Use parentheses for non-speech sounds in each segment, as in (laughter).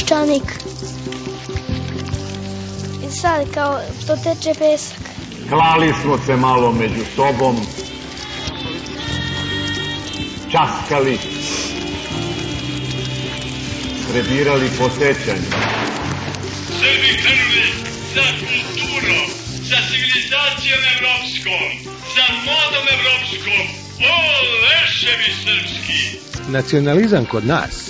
peščanik. I sad kao to teče pesak. Klali smo se malo među sobom, časkali, prebirali po sećanju. Srbi krenuli za kulturom, za civilizacijom evropskom, za modom evropskom. O, leševi srpski! Nacionalizam kod nas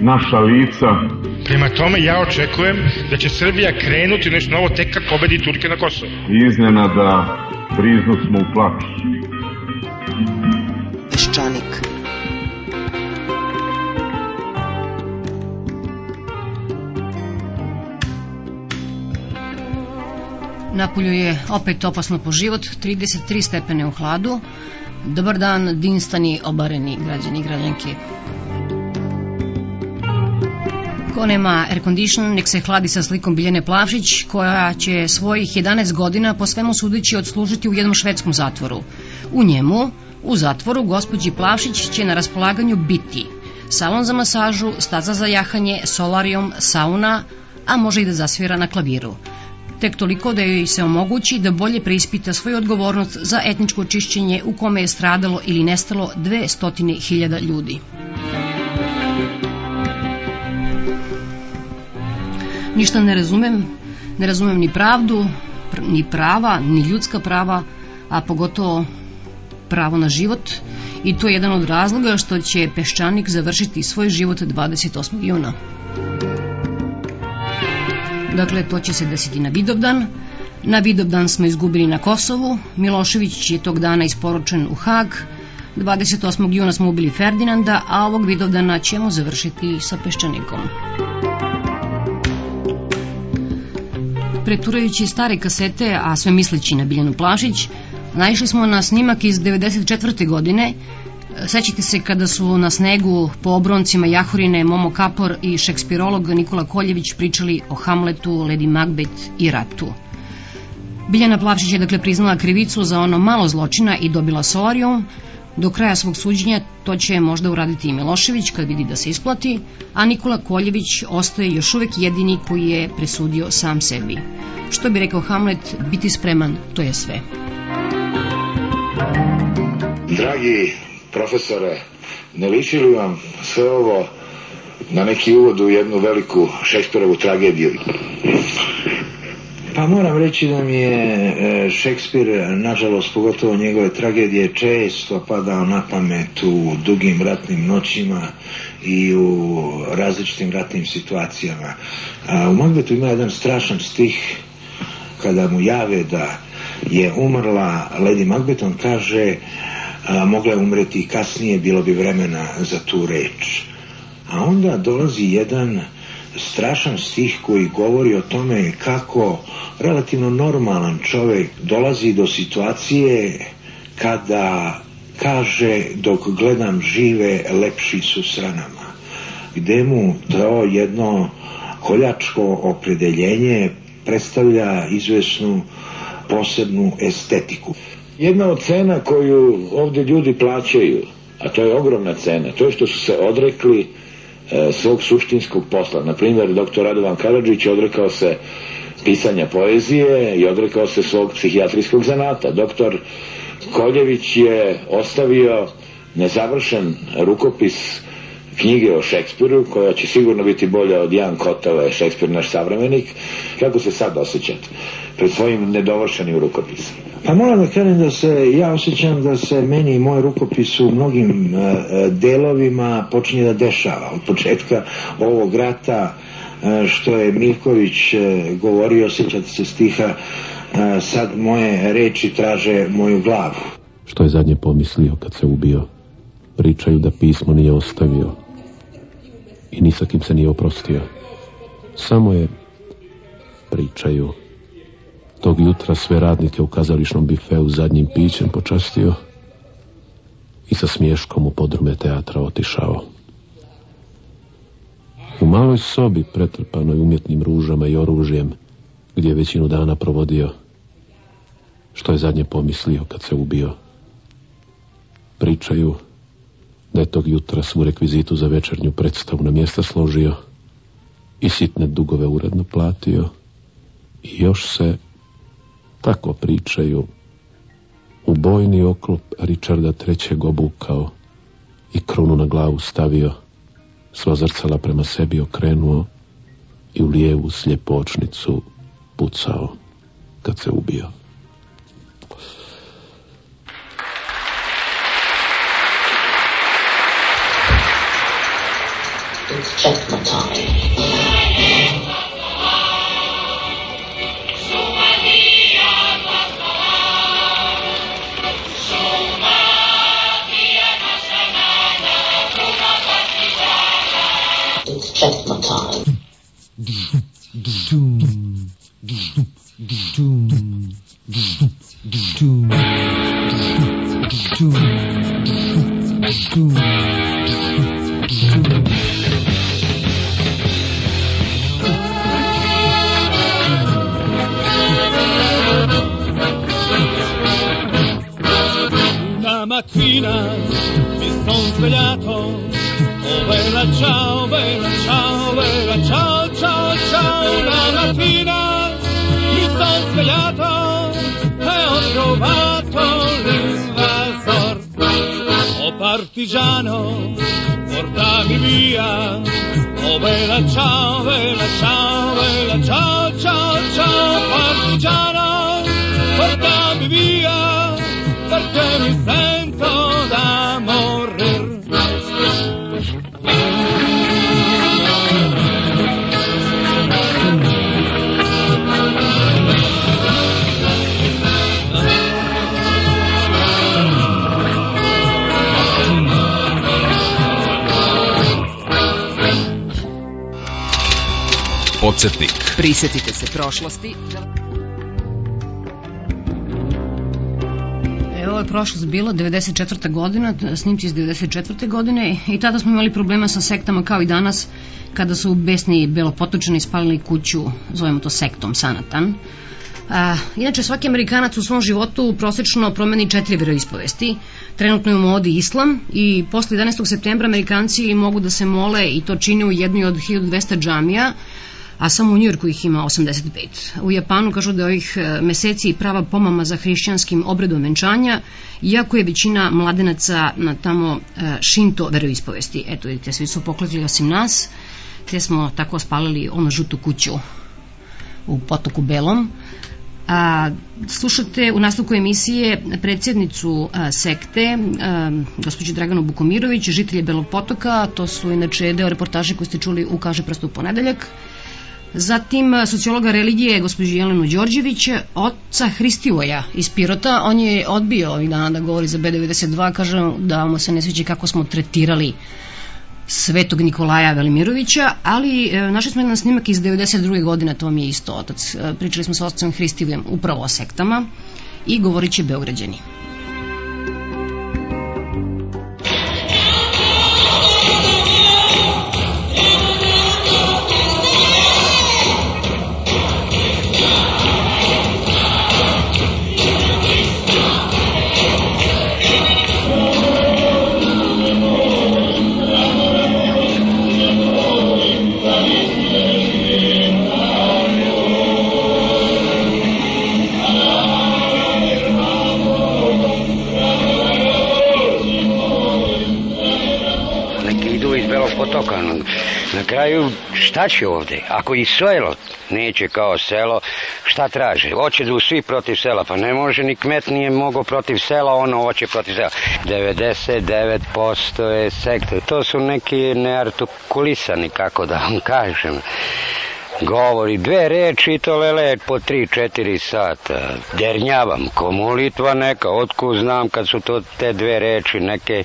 naša lica. Prema tome, ja očekujem da će Srbija krenuti nešto novo tek kad pobedi Turke na Kosovo. Iznenada briznu smo u plač. Peščanik. Napolju je opet opasno po život, 33 stepene u hladu. Dobar dan, dinstani, obareni građani i građanke. Ko nema air condition, nek se hladi sa slikom Biljane Plavšić, koja će svojih 11 godina po svemu sudeći odslužiti u jednom švedskom zatvoru. U njemu, u zatvoru, gospođi Plavšić će na raspolaganju biti salon za masažu, staza za jahanje, solarijum, sauna, a može i da zasvira na klaviru tek toliko da joj se omogući da bolje preispita svoju odgovornost za etničko čišćenje u kome je stradalo ili nestalo 200.000 ljudi. Ništa ne razumem, ne razumem ni pravdu, pr- ni prava, ni ljudska prava, a pogotovo pravo na život i to je jedan od razloga što će Peščanik završiti svoj život 28. juna. Dakle, to će se desiti na Vidovdan. Na Vidovdan smo izgubili na Kosovu. Milošević je tog dana isporučen u Hag. 28. juna smo ubili Ferdinanda, a ovog Vidovdana ćemo završiti sa Peščanikom. Preturajući stare kasete, a sve misleći na Biljanu Plašić, naišli smo na snimak iz 94. godine. Sećate se kada su na snegu po obroncima Jahorine Momo Kapor i šekspirolog Nikola Koljević pričali o Hamletu, Lady Macbeth i ratu. Biljana Plavšić je dakle priznala krivicu za ono malo zločina i dobila solarijum. Do kraja svog suđenja to će možda uraditi i Milošević kad vidi da se isplati, a Nikola Koljević ostaje još uvek jedini koji je presudio sam sebi. Što bi rekao Hamlet, biti spreman, to je sve. Dragi profesore, ne liči li vam sve ovo na neki uvod u jednu veliku Šekspirovu tragediju? Pa moram reći da mi je Šekspir, nažalost, pogotovo njegove tragedije, često padao na pamet u dugim ratnim noćima i u različitim ratnim situacijama. A u Macbethu ima jedan strašan stih kada mu jave da je umrla Lady Macbeth, on kaže a, mogla je umreti kasnije, bilo bi vremena za tu reč. A onda dolazi jedan strašan stih koji govori o tome kako relativno normalan čovjek dolazi do situacije kada kaže dok gledam žive lepši su s ranama gde mu to jedno koljačko opredeljenje predstavlja izvesnu posebnu estetiku. Jedna od cena koju ovdje ljudi plaćaju, a to je ogromna cena, to je što su se odrekli svog suštinskog posla. Na primjer, doktor Radovan Karadžić odrekao se pisanja poezije i odrekao se svog psihijatrijskog zanata. Doktor Koljević je ostavio nezavršen rukopis knjige o Šekspiru, koja će sigurno biti bolja od Jan Kotova, Šekspir naš savremenik. Kako se sad osjećate pred svojim nedovršenim rukopisom? Pa moram da kažem da se, ja osjećam da se meni moj rukopis u mnogim uh, delovima počinje da dešava. Od početka ovog rata, uh, što je Milković uh, govorio, osjećate se stiha, sad moje reči traže moju glavu. Što je zadnje pomislio kad se ubio? Pričaju da pismo nije ostavio i ni sa kim se nije oprostio. Samo je, pričaju, tog jutra sve radnike u kazališnom bifeu zadnjim pićem počastio i sa smješkom u podrume teatra otišao. U maloj sobi pretrpanoj umjetnim ružama i oružjem, gdje je većinu dana provodio, što je zadnje pomislio kad se ubio. Pričaju da je tog jutra svu rekvizitu za večernju predstavu na mjesta složio i sitne dugove uredno platio i još se, tako pričaju, u bojni oklop Richarda III. obukao i krunu na glavu stavio, sva zrcala prema sebi okrenuo i u lijevu sljepočnicu pucao kad se ubio. It's checkmate time. Prošlosti. Evo je prošlost bilo, 94. godina, snimci iz 94. godine i tada smo imali problema sa sektama kao i danas kada su besni belopotočani spalili kuću, zovemo to sektom Sanatan. A, inače, svaki Amerikanac u svom životu prosečno promeni četiri veroispovesti. Trenutno je u modi islam i posle 11. septembra Amerikanci mogu da se mole i to čine u jednoj od 1200 džamija, a samo u Njujorku ih ima 85. U Japanu kažu da ovih meseci prava pomama za hrišćanskim obredom venčanja, iako je većina mladenaca na tamo šinto veroispovesti. Eto, vidite, svi su pokletili osim nas, te smo tako spalili onu žutu kuću u potoku Belom. A, slušate u nastavku emisije predsjednicu a, sekte, a, gospođu Draganu Bukomirović, žitelje Belog potoka, to su inače deo reportaže koje ste čuli u Kaže prstu ponedeljak. Zatim sociologa religije gospođu Jelenu Đorđević, oca Hristivoja iz Pirota, on je odbio ovih dana da govori za B92, kaže da mu se ne sviđa kako smo tretirali Svetog Nikolaja Velimirovića, ali e, našli smo jedan snimak iz 92. godine, to mi je isto otac. E, pričali smo sa otcem Hristivijem upravo o sektama i govorit će Beograđani. Na kraju, šta će ovde? Ako i selo neće kao selo, šta traže? Hoće da svi protiv sela, pa ne može ni kmet nije mogo protiv sela, ono hoće protiv sela. 99% je sektor. To su neki neartikulisani, kako da vam kažem govori dve reči i to lele po tri, četiri sata. Dernjavam, ko molitva neka, otku znam kad su to te dve reči neke.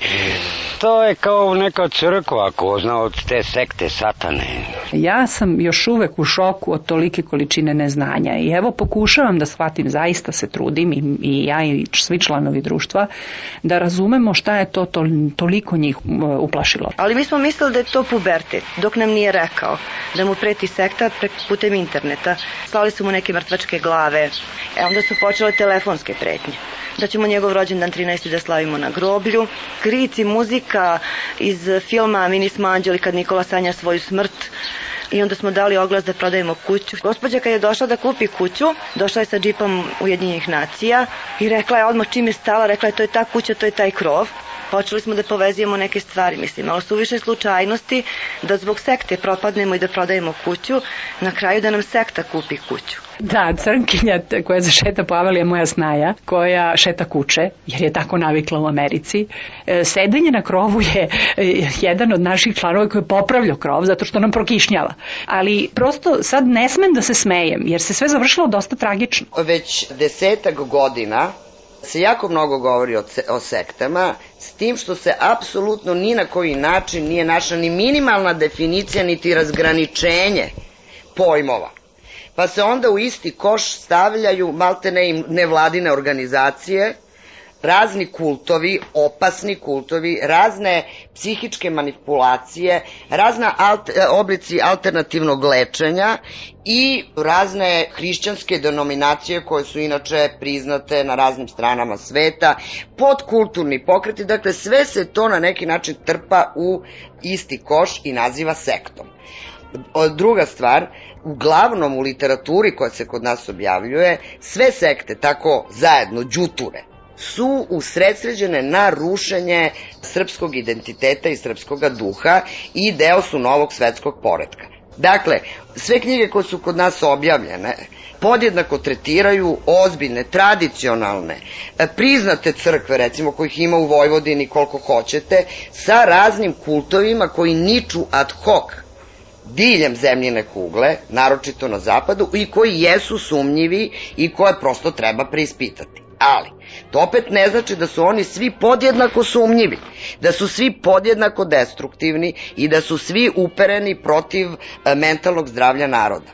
To je kao neka crkva, ko zna od te sekte satane. Ja sam još uvek u šoku od tolike količine neznanja i evo pokušavam da shvatim, zaista se trudim i, i ja i svi članovi društva, da razumemo šta je to tol, toliko njih uplašilo. Ali mi smo mislili da je to pubertet, dok nam nije rekao da mu preti sekta prek putem interneta. Slali su mu neke mrtvačke glave. E onda su počele telefonske pretnje. Da ćemo njegov rođendan 13. da slavimo na groblju. Krici, muzika iz filma Mini smo anđeli kad Nikola sanja svoju smrt. I onda smo dali oglas da prodajemo kuću. Gospođa kad je došla da kupi kuću, došla je sa džipom Ujedinjenih nacija i rekla je odmah čim je stala, rekla je to je ta kuća, to je taj krov počeli smo da povezujemo neke stvari, mislim, malo su više slučajnosti da zbog sekte propadnemo i da prodajemo kuću, na kraju da nam sekta kupi kuću. Da, crnkinja koja za šeta po Avalija moja snaja, koja šeta kuće, jer je tako navikla u Americi. E, sedenje na krovu je e, jedan od naših članova koji je popravljao krov zato što nam prokišnjava. Ali prosto sad ne smem da se smejem, jer se sve završilo dosta tragično. Već desetak godina se jako mnogo govori o, o sektama, s tim što se apsolutno ni na koji način nije našla ni minimalna definicija, niti razgraničenje pojmova. Pa se onda u isti koš stavljaju maltene i nevladine organizacije, razni kultovi, opasni kultovi, razne psihičke manipulacije, razna alt, oblici alternativnog lečenja i razne hrišćanske denominacije koje su inače priznate na raznim stranama sveta, podkulturni pokreti, dakle sve se to na neki način trpa u isti koš i naziva sektom. Druga stvar, uglavnom u literaturi koja se kod nas objavljuje, sve sekte tako zajedno, džuture, su usredsređene na rušenje srpskog identiteta i srpskog duha i deo su novog svetskog poredka. Dakle, sve knjige koje su kod nas objavljene podjednako tretiraju ozbiljne, tradicionalne, priznate crkve, recimo kojih ima u Vojvodini koliko hoćete, sa raznim kultovima koji niču ad hoc diljem zemljine kugle, naročito na zapadu, i koji jesu sumnjivi i koje prosto treba preispitati. Ali, to opet ne znači da su oni svi podjednako sumnjivi, da su svi podjednako destruktivni i da su svi upereni protiv e, mentalnog zdravlja naroda.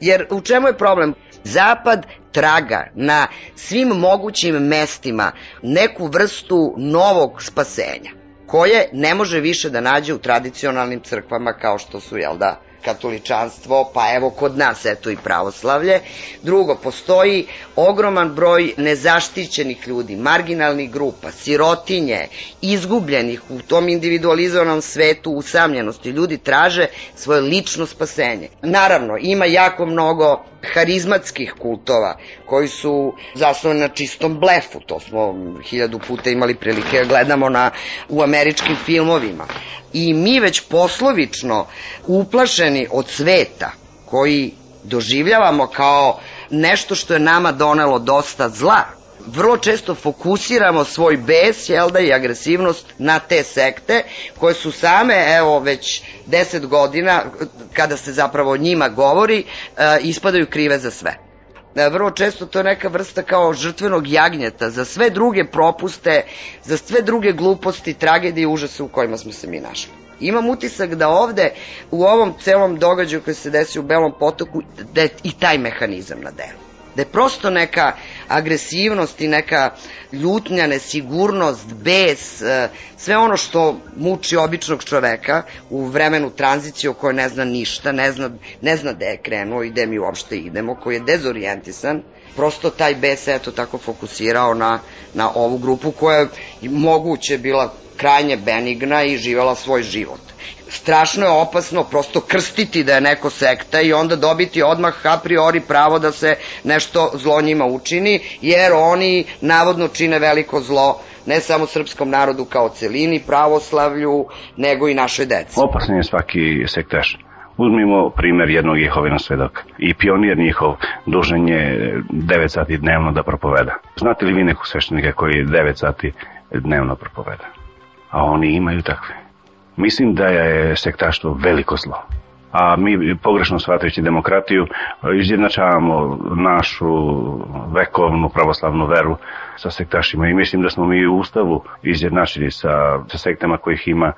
Jer u čemu je problem? Zapad traga na svim mogućim mestima neku vrstu novog spasenja koje ne može više da nađe u tradicionalnim crkvama kao što su, jel da, katoličanstvo, pa evo kod nas eto i pravoslavlje. Drugo, postoji ogroman broj nezaštićenih ljudi, marginalnih grupa, sirotinje, izgubljenih u tom individualizovanom svetu usamljenosti. Ljudi traže svoje lično spasenje. Naravno, ima jako mnogo harizmatskih kultova koji su zasnovani na čistom blefu. To smo hiljadu puta imali prilike da gledamo na, u američkim filmovima. I mi već poslovično uplašeni od sveta koji doživljavamo kao nešto što je nama donelo dosta zla, vrlo često fokusiramo svoj bes, jel da, i agresivnost na te sekte, koje su same, evo, već deset godina, kada se zapravo o njima govori, e, ispadaju krive za sve. E, vrlo često to je neka vrsta kao žrtvenog jagnjeta za sve druge propuste, za sve druge gluposti, tragedije i užase u kojima smo se mi našli. Imam utisak da ovde, u ovom celom događaju koji se desi u Belom potoku, da je i taj mehanizam na delu. Da je prosto neka agresivnost i neka ljutnja, nesigurnost, bes, e, sve ono što muči običnog čoveka u vremenu tranzicije o kojoj ne zna ništa, ne zna, ne zna gde je krenuo i gde mi uopšte idemo, koji je dezorijentisan, prosto taj bes eto tako fokusirao na, na ovu grupu koja je moguće bila krajnje benigna i živela svoj život strašno je opasno prosto krstiti da je neko sekta i onda dobiti odmah a priori pravo da se nešto zlo njima učini, jer oni navodno čine veliko zlo ne samo srpskom narodu kao celini, pravoslavlju, nego i našoj deci. Opasan je svaki sektaš. Uzmimo primer jednog Jehovina svedoka. I pionir njihov dužan je 9 sati dnevno da propoveda. Znate li vi nekog sveštenika koji 9 sati dnevno propoveda? A oni imaju takve. Mislim da je sektaštvo veliko zlo. A mi pogrešno shvatajući demokratiju izjednačavamo našu vekovnu pravoslavnu veru sa sektašima. I mislim da smo mi u Ustavu izjednačili sa, sa sektama kojih ima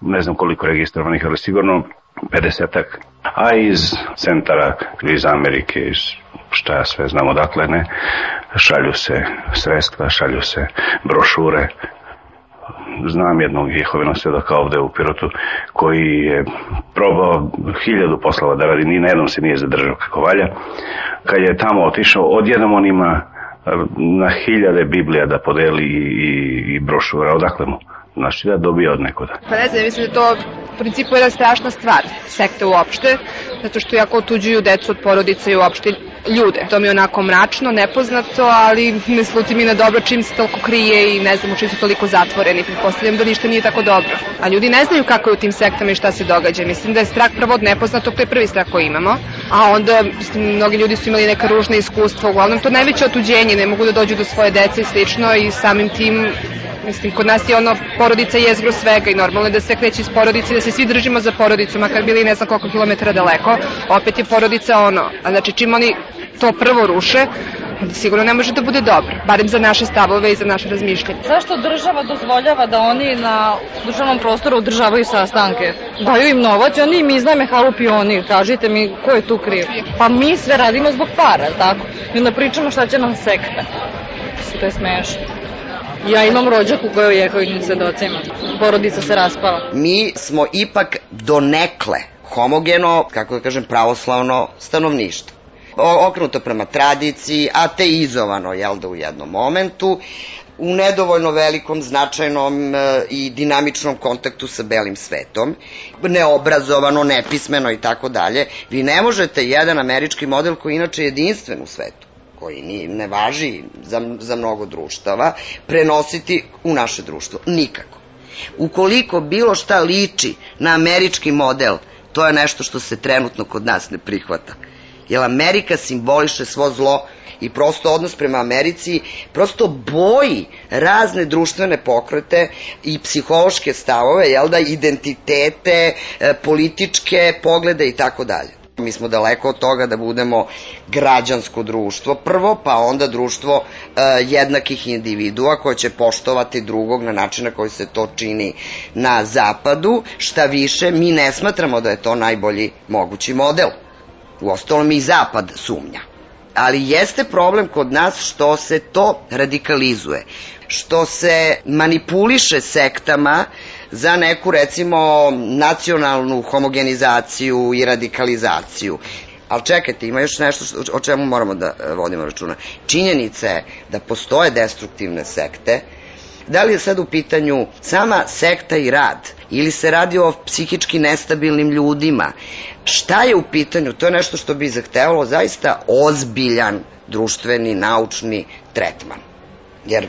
ne znam koliko registrovanih, ali sigurno 50-ak, a iz centara, iz Amerike, iz šta ja sve znamo dakle ne, šalju se sredstva, šalju se brošure, znam jednog Jehovinog svedoka ovde u Pirotu koji je probao hiljadu poslova da radi, ni na jednom se nije zadržao kako valja. Kad je tamo otišao, odjednom on ima na hiljade Biblija da podeli i, i, i brošura, odakle mu? Znači da dobije od nekoda. Pa ne znam, mislim da to u principu jedna strašna stvar, sekta uopšte, zato što jako otuđuju decu od porodice i uopšte ljude. To mi je onako mračno, nepoznato, ali ne sluti mi na dobro čim se toliko krije i ne znam u čim su toliko zatvoreni. Pretpostavljam da ništa nije tako dobro. A ljudi ne znaju kako je u tim sektama i šta se događa. Mislim da je strah prvo od nepoznatog, to je prvi strah koji imamo. A onda, mislim, mnogi ljudi su imali neka ružna iskustva. Uglavnom, to najveće otuđenje, ne mogu da dođu do svoje dece i slično i samim tim Mislim, kod nas je ono, porodica jezgro svega i normalno je da se kreće iz porodice, da se svi držimo za porodicu, makar bili ne znam koliko kilometara daleko, opet je porodica ono. A znači, čim oni to prvo ruše, sigurno ne može da bude dobro, barem za naše stavove i za naše razmišljanje. Zašto država dozvoljava da oni na državnom prostoru održavaju sastanke? Daju im novac oni im iznajme halu pionir. Kažite mi ko je tu kriv? Pa mi sve radimo zbog para, tako? I onda pričamo šta će nam sekta. To je smešno. Ja imam rođaku koja je jehovim svedocima. Porodica se raspala. Mi smo ipak donekle homogeno, kako da kažem, pravoslavno stanovništvo okrenuto prema tradiciji, ateizovano, jel da, u jednom momentu, u nedovoljno velikom, značajnom e, i dinamičnom kontaktu sa belim svetom, neobrazovano, nepismeno i tako dalje. Vi ne možete jedan američki model koji je inače jedinstven u svetu, koji ni, ne važi za, za mnogo društava, prenositi u naše društvo. Nikako. Ukoliko bilo šta liči na američki model, to je nešto što se trenutno kod nas ne prihvata. Jer Amerika simboliše svo zlo i prosto odnos prema Americi prosto boji razne društvene pokrete i psihološke stavove, jel da, identitete, e, političke poglede i tako dalje. Mi smo daleko od toga da budemo građansko društvo prvo, pa onda društvo e, jednakih individua koje će poštovati drugog na način na koji se to čini na zapadu. Šta više, mi ne smatramo da je to najbolji mogući model. U ostalom i zapad sumnja. Ali jeste problem kod nas što se to radikalizuje, što se manipuliše sektama za neku recimo nacionalnu homogenizaciju i radikalizaciju. Ali čekajte, ima još nešto o čemu moramo da e, vodimo računa. Činjenica je da postoje destruktivne sekte, Da li je sad u pitanju sama sekta i rad ili se radi o psihički nestabilnim ljudima? Šta je u pitanju? To je nešto što bi zahtevalo zaista ozbiljan društveni, naučni tretman. Jer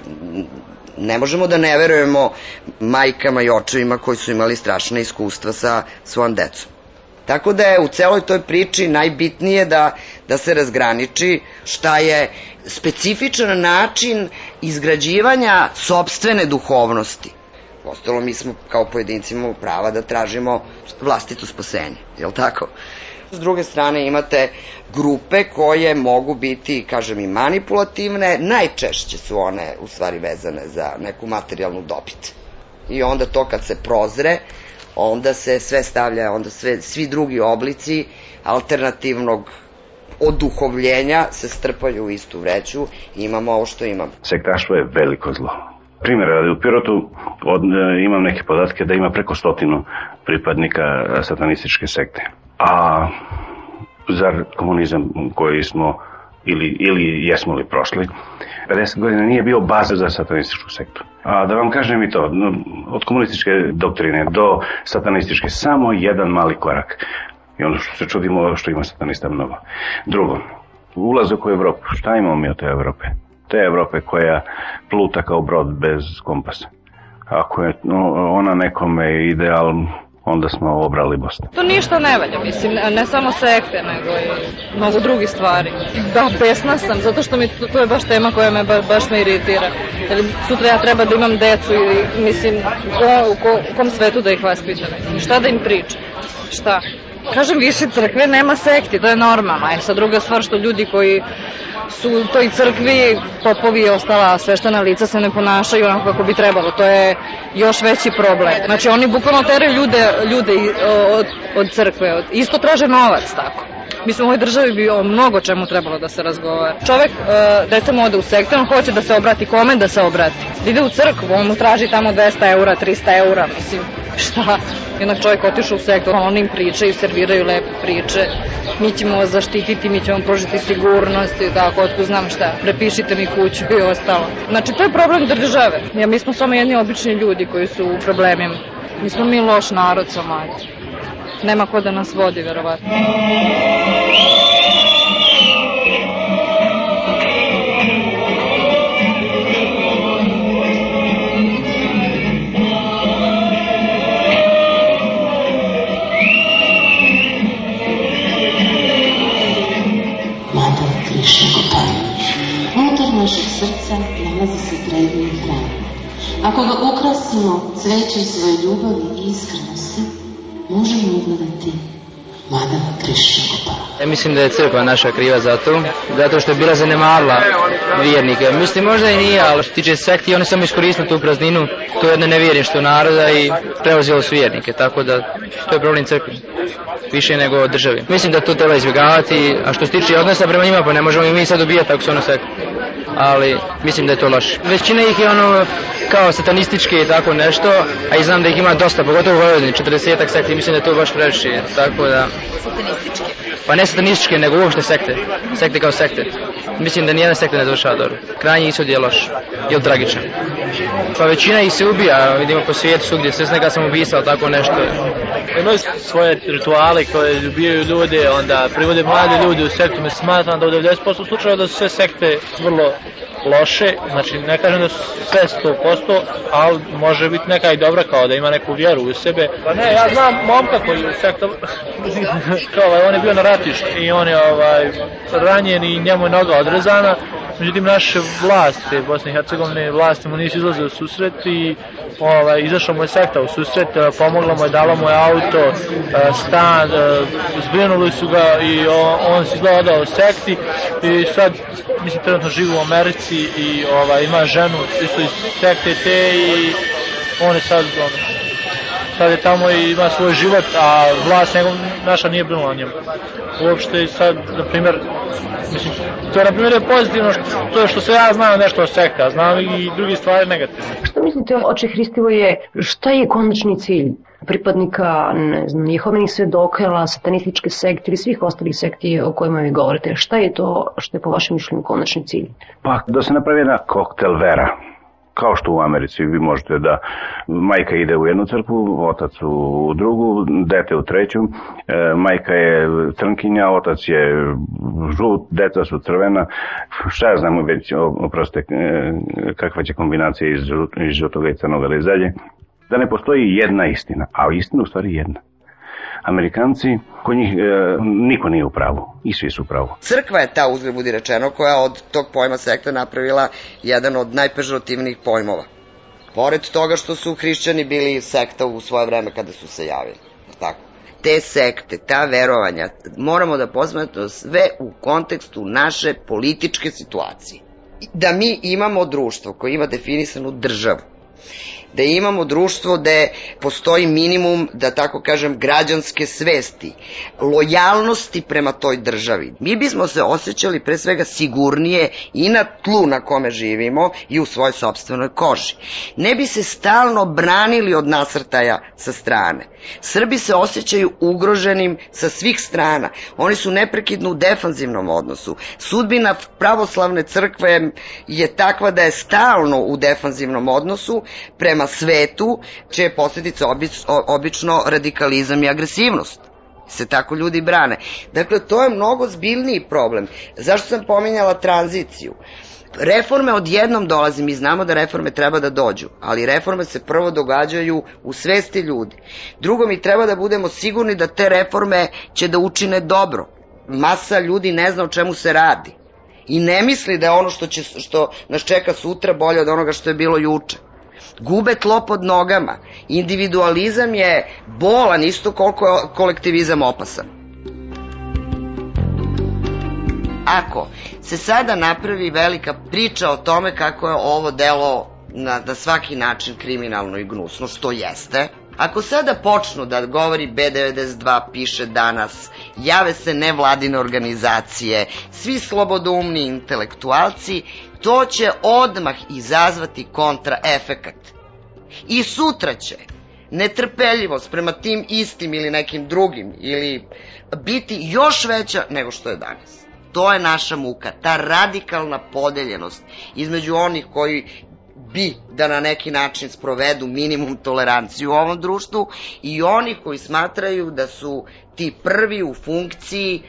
ne možemo da ne verujemo majkama i očevima koji su imali strašne iskustva sa svojom decom. Tako da je u celoj toj priči najbitnije da, da se razgraniči šta je specifičan način izgrađivanja sobstvene duhovnosti. Ostalo mi smo kao pojedinci imamo prava da tražimo vlastito spasenje, je li tako? S druge strane imate grupe koje mogu biti, kažem, i manipulativne, najčešće su one u stvari vezane za neku materijalnu dobit. I onda to kad se prozre, onda se sve stavlja, onda sve, svi drugi oblici alternativnog oduhovljenja se strpaju u istu vreću i imamo ovo što imamo. Sektaštvo je veliko zlo. Primjer, u Pirotu od, e, imam neke podatke da ima preko stotinu pripadnika satanističke sekte. A zar komunizam koji smo ili, ili jesmo li prošli, 50 godina nije bio baza za satanističku sektu. A da vam kažem i to, od komunističke doktrine do satanističke, samo jedan mali korak. I ono što se čudimo što ima satanista mnogo. Drugo, ulazak u Evropu. Šta imamo mi od te Evrope? Te Evrope koja pluta kao brod bez kompasa. Ako je ona nekome ideal, onda smo obrali Bosnu. To ništa ne valja, mislim, ne samo sekte, nego i mnogo drugih stvari. Da, besna sam, zato što mi to, je baš tema koja me ba, baš me iritira. Jer sutra ja treba da imam decu i, mislim, ko, u, ko, u kom svetu da ih vaspitam? Šta da im pričam? Šta? Kažem, više crkve nema sekti, to je normalno. A sa druga stvar što ljudi koji su u toj crkvi, popovi i ostala sveštena lica se ne ponašaju onako kako bi trebalo. To je još veći problem. Znači oni bukvalno teraju ljude, ljude od, od crkve. Od, isto traže novac tako. Mislim, u ovoj državi bi o mnogo čemu trebalo da se razgovara. Čovek, e, dete mu ode u sektor, on hoće da se obrati kome da se obrati. Da ide u crkvu, on mu traži tamo 200 eura, 300 eura, mislim, (laughs) šta? Jednak čovjek otišao u sektor, oni im pričaju, serviraju lepe priče, mi ćemo zaštititi, mi ćemo pružiti sigurnost i tako, otko znam šta, prepišite mi kuću i ostalo. Znači, to je problem države. Ja, mi smo samo jedni obični ljudi koji su u problemima. Mi smo mi loš narod eto. Nema ko da nas vodi, verovatno. Predivni hram. Ako ga ukrasimo cvećem svoje ljubavi i iskrenosti, možemo ugledati Madama Krišna Gopala. Ja mislim da je crkva naša kriva za to, zato što je bila zanemarila vjernike. Mislim, možda i nije, ali što tiče sekti, oni samo iskoristili tu prazninu, to je jedno nevjerništvo naroda i preuzelo su vjernike, tako da to je problem crkve više nego državi. Mislim da to treba izbjegavati, a što se tiče odnosa prema njima, pa ne možemo i mi sad ubijati ako su ono sekte. Ali mislim da je to loše. Većina ih je ono kao satanistički i tako nešto, a i znam da ih ima dosta, pogotovo u Vojvodini, 40-ak sekti, mislim da je to baš previše, tako da... Satanističke? Pa ne satanističke, nego uopšte sekte. Sekte kao sekte. Mislim da nijedna sekta ne završava dobro. Krajnji ishod je loš. Ili tragičan. Pa većina ih se ubija, vidimo po svijetu svugdje, sve sam ubisao, tako nešto. Imaju svoje rituale koje ubijaju ljude, onda privode mlade ljude u sektu. Me smatram da u 90% slučajeva da su sve sekte vrlo loše, znači ne kažem da su sve 100%, ali može biti neka i dobra kao da ima neku vjeru u sebe. Pa ne, ja znam momka koji je sektor, (laughs) kao ovaj, on je bio na ratištu i on je ovaj, ranjen i njemu je noga odrezana, međutim naše vlasti, Bosne i Hercegovine vlasti mu nisu izlaze u susret i ovaj, izašao mu je sekta u susret, pomogla mu je, dala mu je auto, stan, zbrinuli su ga i on, on se izgleda sekti i sad, mislim, trenutno živi u Americi i ovaj, ima ženu isto iz sekte te i on je sad on, sad je tamo i ima svoj život, a vlast njegov, naša nije brinula o njemu. Uopšte sad, na primjer, mislim, to je na primjer je pozitivno što, to je što se ja znam nešto o sekta, znam i drugi stvari negativne. Što mislite, oče Hristivo je, šta je konačni cilj pripadnika, ne znam, jehovenih svedoka, satanističke sekte ili svih ostalih sekti o kojima vi govorite? Šta je to što je po vašem mišljenju konačni cilj? Pa da se napravi jedna koktel vera kao što u Americi vi možete da majka ide u jednu crkvu, otac u drugu, dete u treću, e, majka je crnkinja, otac je žut, deca su crvena, šta ja znam već, oproste, e, kakva će kombinacija iz, iz žutoga i crnoga ili dalje, da ne postoji jedna istina, a istina u stvari jedna. Amerikanci, kod njih e, niko nije u pravu i svi su u pravu. Crkva je ta, uzgled budi rečeno, koja od tog pojma sekta napravila jedan od najpežorativnijih pojmova. Pored toga što su hrišćani bili sekta u svoje vreme kada su se javili. Tako. Te sekte, ta verovanja, moramo da posmatramo sve u kontekstu naše političke situacije. Da mi imamo društvo koje ima definisanu državu, da imamo društvo gde postoji minimum, da tako kažem, građanske svesti, lojalnosti prema toj državi. Mi bismo se osjećali pre svega sigurnije i na tlu na kome živimo i u svojoj sobstvenoj koži. Ne bi se stalno branili od nasrtaja sa strane. Srbi se osjećaju ugroženim sa svih strana. Oni su neprekidno u defanzivnom odnosu. Sudbina pravoslavne crkve je takva da je stalno u defanzivnom odnosu prema svetu, čije posljedice obič, obično radikalizam i agresivnost se tako ljudi brane. Dakle, to je mnogo zbiljniji problem. Zašto sam pominjala tranziciju? reforme odjednom dolazi, mi znamo da reforme treba da dođu, ali reforme se prvo događaju u svesti ljudi. Drugo, mi treba da budemo sigurni da te reforme će da učine dobro. Masa ljudi ne zna o čemu se radi i ne misli da je ono što, će, što nas čeka sutra bolje od onoga što je bilo juče. Gube tlo pod nogama. Individualizam je bolan isto koliko je kolektivizam opasan. Ako se sada napravi velika priča o tome kako je ovo delo na, na svaki način kriminalno i gnusno, što jeste, Ako sada počnu da govori B92 piše danas, jave se nevladine organizacije, svi slobodoumni intelektualci, to će odmah izazvati kontraefekat. I sutra će netrpeljivost prema tim istim ili nekim drugim ili biti još veća nego što je danas. To je naša muka, ta radikalna podeljenost između onih koji bi da na neki način sprovedu minimum toleranciju u ovom društvu i oni koji smatraju da su ti prvi u funkciji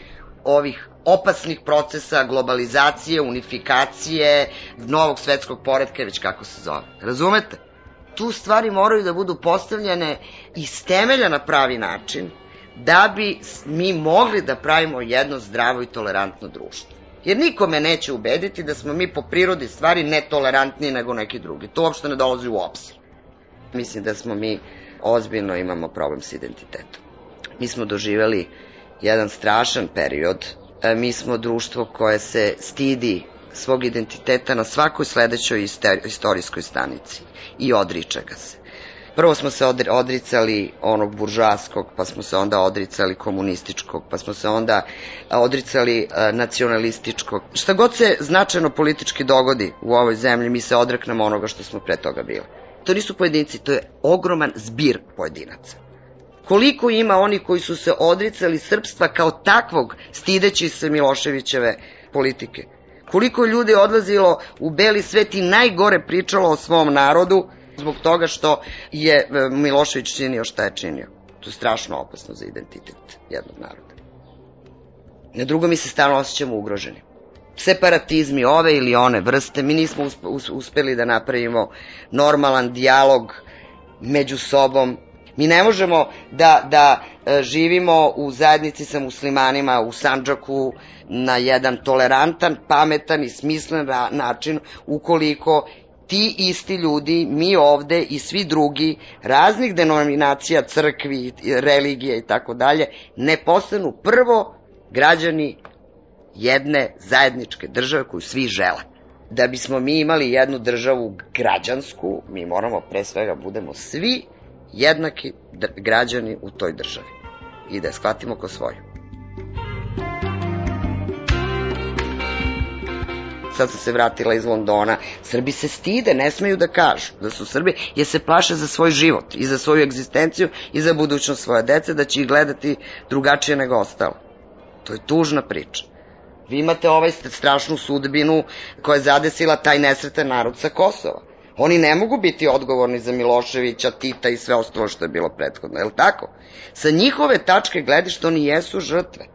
ovih opasnih procesa globalizacije, unifikacije, novog svetskog poredka, već kako se zove. Razumete? Tu stvari moraju da budu postavljene iz temelja na pravi način, da bi mi mogli da pravimo jedno zdravo i tolerantno društvo. Jer nikome neće ubediti da smo mi po prirodi stvari netolerantniji nego neki drugi. To uopšte ne dolazi u obzir. Mislim da smo mi ozbiljno imamo problem s identitetom. Mi smo doživeli jedan strašan period. E, mi smo društvo koje se stidi svog identiteta na svakoj sledećoj istorijskoj stanici i odriče ga se. Prvo smo se odricali onog buržaskog, pa smo se onda odricali komunističkog, pa smo se onda odricali nacionalističkog. Šta god se značajno politički dogodi u ovoj zemlji, mi se odreknemo onoga što smo pre toga bili. To nisu pojedinci, to je ogroman zbir pojedinaca. Koliko ima oni koji su se odricali srpstva kao takvog, stideći se Miloševićeve politike? Koliko ljudi odlazilo u beli svet i najgore pričalo o svom narodu, zbog toga što je e, Milošević činio šta je činio. To je strašno opasno za identitet jednog naroda. Na drugo mi se stalno osjećamo ugroženi. Separatizmi ove ili one vrste, mi nismo uspeli da napravimo normalan dijalog među sobom. Mi ne možemo da, da e, živimo u zajednici sa muslimanima u Sanđaku na jedan tolerantan, pametan i smislen način ukoliko ti isti ljudi, mi ovde i svi drugi, raznih denominacija, crkvi, religije i tako dalje, ne postanu prvo građani jedne zajedničke države koju svi žele. Da bismo mi imali jednu državu građansku, mi moramo pre svega budemo svi jednaki građani u toj državi i da je shvatimo ko svoju. sad sam se vratila iz Londona, Srbi se stide, ne smeju da kažu da su Srbi, jer se plaše za svoj život i za svoju egzistenciju i za budućnost svoje dece, da će ih gledati drugačije nego ostalo. To je tužna priča. Vi imate ovaj strašnu sudbinu koja je zadesila taj nesretan narod sa Kosova. Oni ne mogu biti odgovorni za Miloševića, Tita i sve ostalo što je bilo prethodno, je li tako? Sa njihove tačke gledišta oni jesu žrtve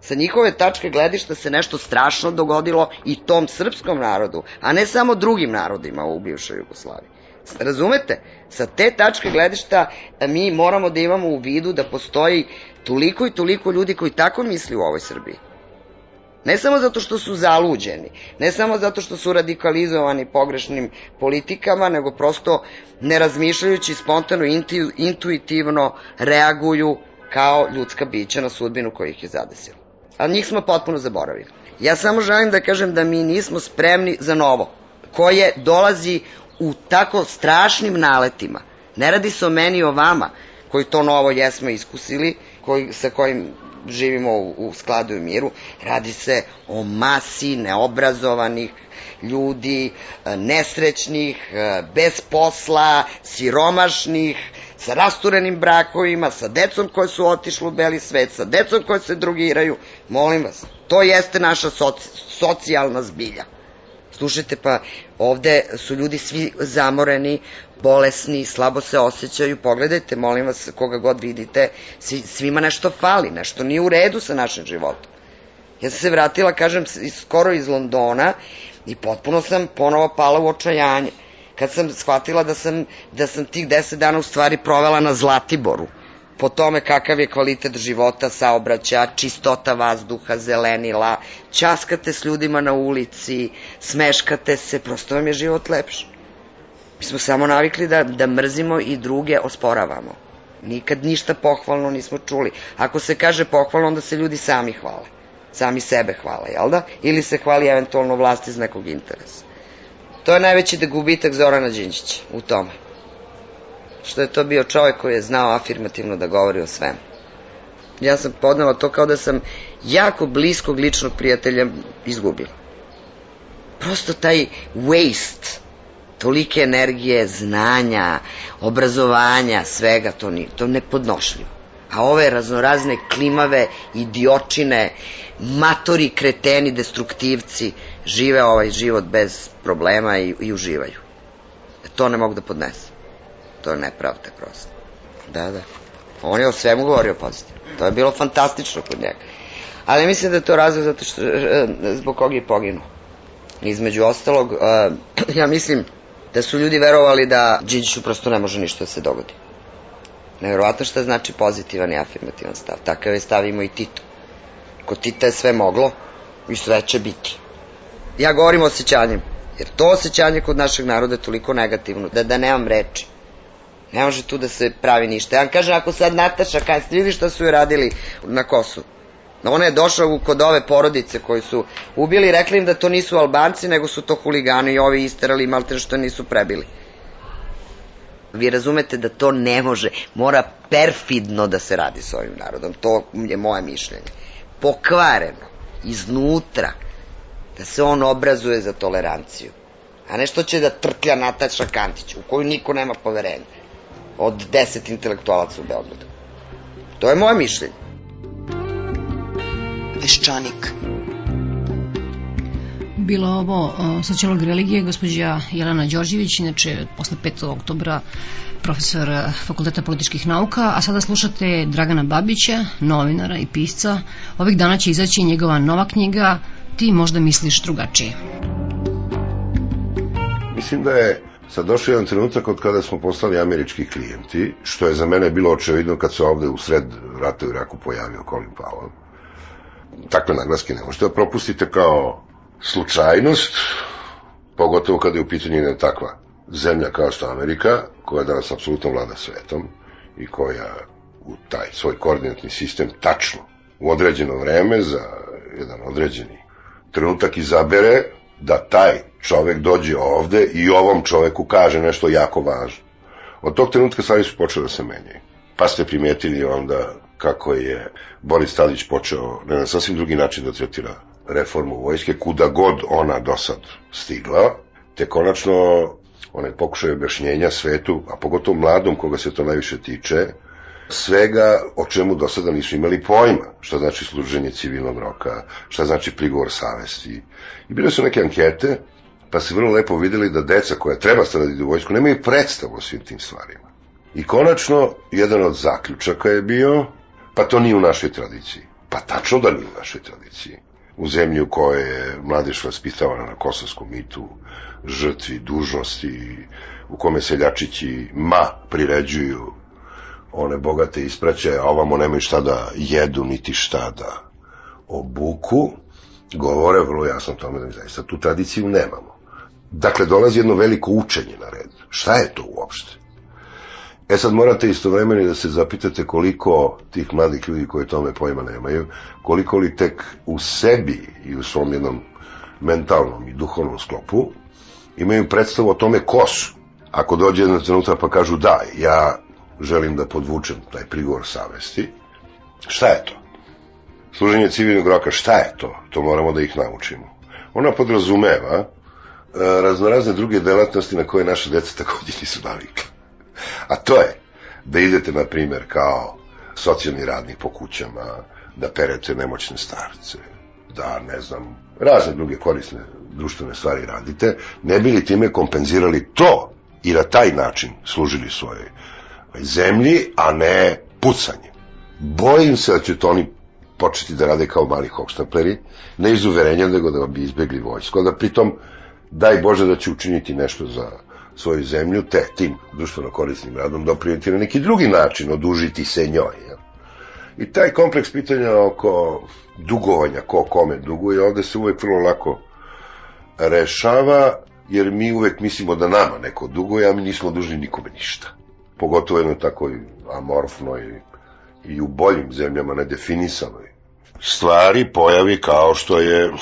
sa njihove tačke gledišta se nešto strašno dogodilo i tom srpskom narodu, a ne samo drugim narodima u bivšoj Jugoslaviji. Razumete? Sa te tačke gledišta e, mi moramo da imamo u vidu da postoji toliko i toliko ljudi koji tako misli u ovoj Srbiji. Ne samo zato što su zaluđeni, ne samo zato što su radikalizovani pogrešnim politikama, nego prosto ne razmišljajući spontano, intuitivno reaguju kao ljudska bića na sudbinu koja ih je zadesila a njih smo potpuno zaboravili. Ja samo želim da kažem da mi nismo spremni za novo, koje dolazi u tako strašnim naletima. Ne radi se o meni i o vama, koji to novo jesmo iskusili, koji, sa kojim živimo u, u skladu i miru. Radi se o masi neobrazovanih ljudi, nesrećnih, bez posla, siromašnih, sa rasturenim brakovima, sa decom koje su otišli u beli svet, sa decom koje se drugiraju. Molim vas, to jeste naša soci, socijalna zbilja. Slušajte, pa ovde su ljudi svi zamoreni, bolesni, slabo se osjećaju, pogledajte, molim vas, koga god vidite, svima nešto fali, nešto nije u redu sa našim životom. Ja sam se vratila, kažem, skoro iz Londona i potpuno sam ponovo pala u očajanje. Kad sam shvatila da sam, da sam tih deset dana u stvari provela na Zlatiboru, po tome kakav je kvalitet života, saobraća, čistota vazduha, zelenila, časkate s ljudima na ulici, smeškate se, prosto vam je život lepši. Mi smo samo navikli da, da mrzimo i druge osporavamo. Nikad ništa pohvalno nismo čuli. Ako se kaže pohvalno, onda se ljudi sami hvale. Sami sebe hvale, jel da? Ili se hvali eventualno vlast iz nekog interesa. To je najveći da gubitak Zorana Đinđića u tome. Što je to bio čovjek koji je znao afirmativno da govori o svemu. Ja sam podnela to kao da sam jako bliskog ličnog prijatelja izgubila. Prosto taj waste, tolike energije, znanja, obrazovanja, svega, to, ni, to nepodnošljivo. A ove raznorazne klimave, idiočine, matori, kreteni, destruktivci, žive ovaj život bez problema i, i uživaju. E, to ne mogu da podnesem. To je nepravda prosto. Da, da. On je o svemu govorio pozitivno. To je bilo fantastično kod njega. Ali mislim da je to razlog zato što, e, zbog kog je poginuo. Između ostalog, uh, (clears throat) ja mislim da su ljudi verovali da Đinđiću prosto ne može ništa da se dogodi. Neverovatno šta znači pozitivan i afirmativan stav. Takav je stav imao i Tito. Kod Tita je sve moglo i sve će biti. Ja govorim o osjećanjem, jer to osjećanje kod našeg naroda je toliko negativno, da, da nemam reči. Ne može tu da se pravi ništa. Ja vam kažem, ako sad Nataša kaže, ste vidi šta su joj radili na Kosovu. Ona je došla kod ove porodice koji su ubili rekli im da to nisu Albanci, nego su to huligani i ovi isterali malte što nisu prebili. Vi razumete da to ne može, mora perfidno da se radi s ovim narodom. To je moje mišljenje. Pokvareno, iznutra, da se on obrazuje za toleranciju. A ne što će da trklja Nataša Kantić, u koju niko nema poverenja. Od deset intelektualaca u Beogradu. To je moje mišljenje. Peščanik. Bilo ovo sociolog religije, gospođa Jelena Đorđević, inače posle 5. oktobra profesor Fakulteta političkih nauka, a sada slušate Dragana Babića, novinara i pisca. Ovih dana će izaći njegova nova knjiga Ti možda misliš drugačije. Mislim da je sad došao jedan trenutak od kada smo postali američki klijenti, što je za mene bilo očevidno kad se ovde u sred rata u Iraku pojavio Colin Powell. Takve naglaske ne možete da propustite kao slučajnost, pogotovo kada je u pitanju jedna takva zemlja kao što Amerika, koja danas apsolutno vlada svetom i koja u taj svoj koordinatni sistem tačno u određeno vreme za jedan određeni trenutak izabere da taj čovek dođe ovde i ovom čoveku kaže nešto jako važno. Od tog trenutka stvari su počele da se menjaju. Pa ste primetili onda kako je Boris Tadić počeo na sasvim drugi način da tretira reformu vojske, kuda god ona do sad stigla, te konačno onaj pokušaj objašnjenja svetu, a pogotovo mladom koga se to najviše tiče, svega o čemu do sada nisu imali pojma, šta znači služenje civilnog roka, šta znači prigovor savesti. I bile su neke ankete, pa se vrlo lepo videli da deca koja treba sada da u vojsku nemaju predstavu o svim tim stvarima. I konačno, jedan od zaključaka je bio, pa to nije u našoj tradiciji. Pa tačno da nije u našoj tradiciji. U zemlji u kojoj je mladež vaspitavana na kosovskom mitu, žrtvi, dužnosti, u kome seljačići ma priređuju one bogate ispraće, a ovamo nemaju šta da jedu, niti šta da obuku, govore vrlo jasno tome da mi zaista tu tradiciju nemamo. Dakle, dolazi jedno veliko učenje na red. Šta je to uopšte? E sad morate istovremeno da se zapitate koliko tih mladih ljudi koji tome pojma nemaju, koliko li tek u sebi i u svom jednom mentalnom i duhovnom sklopu imaju predstavu o tome ko su. Ako dođe jedna trenutak pa kažu da, ja želim da podvučem taj prigovor savesti, šta je to? Služenje civilnog roka, šta je to? To moramo da ih naučimo. Ona podrazumeva e, raznorazne druge delatnosti na koje naše deca takođe nisu navikli. A to je da idete, na primer, kao socijalni radnik po kućama, da perete nemoćne starce, da, ne znam, razne druge korisne društvene stvari radite, ne bi li time kompenzirali to i na taj način služili svojoj zemlji, a ne pucanje. Bojim se da će to oni početi da rade kao mali hohštapleri, ne iz uverenja, nego da bi izbegli vojsku. Onda pritom, daj Bože da će učiniti nešto za svoju zemlju, te tim društveno korisnim radom doprinjeti na neki drugi način, odužiti se njoj. Ja. I taj kompleks pitanja oko dugovanja, ko kome duguje, ovde se uvek vrlo lako rešava, jer mi uvek mislimo da nama neko duguje, a mi nismo dužni nikome ništa. Pogotovo jednoj takoj amorfnoj i u boljim zemljama nedefinisanoj stvari, pojavi kao što je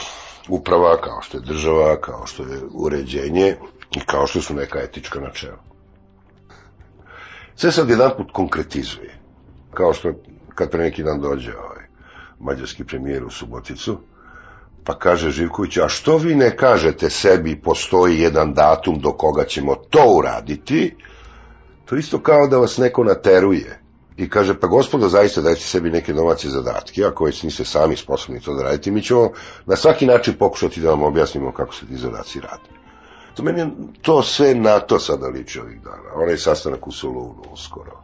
uprava, kao što je država, kao što je uređenje i kao što su neka etička načela. Sve sad jedan put konkretizuje. Kao što kad pre neki dan dođe ovaj mađarski premijer u Suboticu, pa kaže Živković, a što vi ne kažete sebi postoji jedan datum do koga ćemo to uraditi, to isto kao da vas neko nateruje i kaže, pa gospodo, zaista dajte sebi neke domaće zadatke, ako već niste sami sposobni to da radite, mi ćemo na svaki način pokušati da vam objasnimo kako se ti zadaci radi. To meni to sve na to sada liči ovih dana. Onaj sastanak u Solunu uskoro.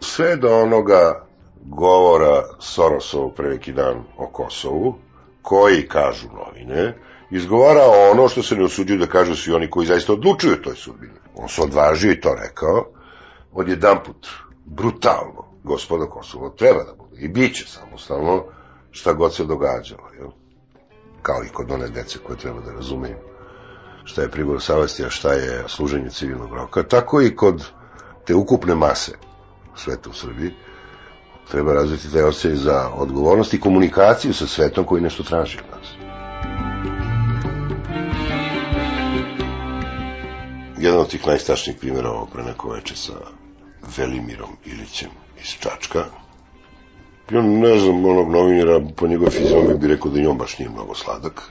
Sve do onoga govora Sorosov pre neki dan o Kosovu, koji, kažu novine, izgovara ono što se ne osuđuju da kažu svi oni koji zaista odlučuju toj sudbini. On se odvažio i to rekao, odjedan put, brutalno, gospodo Kosovo treba da bude i bit će samostalno šta god se događalo, jel? kao i kod one dece koje treba da razumeju šta je pribor savesti, a šta je služenje civilnog roka, tako i kod te ukupne mase sveta u Srbiji, treba razviti taj osjećaj za odgovornost i komunikaciju sa svetom koji nešto traži od nas. Jedan od tih najstašnijih primjera ovo pre neko veče sa Velimirom Ilićem iz Čačka. Ja ne znam onog novinara, po njegove fizionomiji bi rekao da i on baš nije mnogo sladak.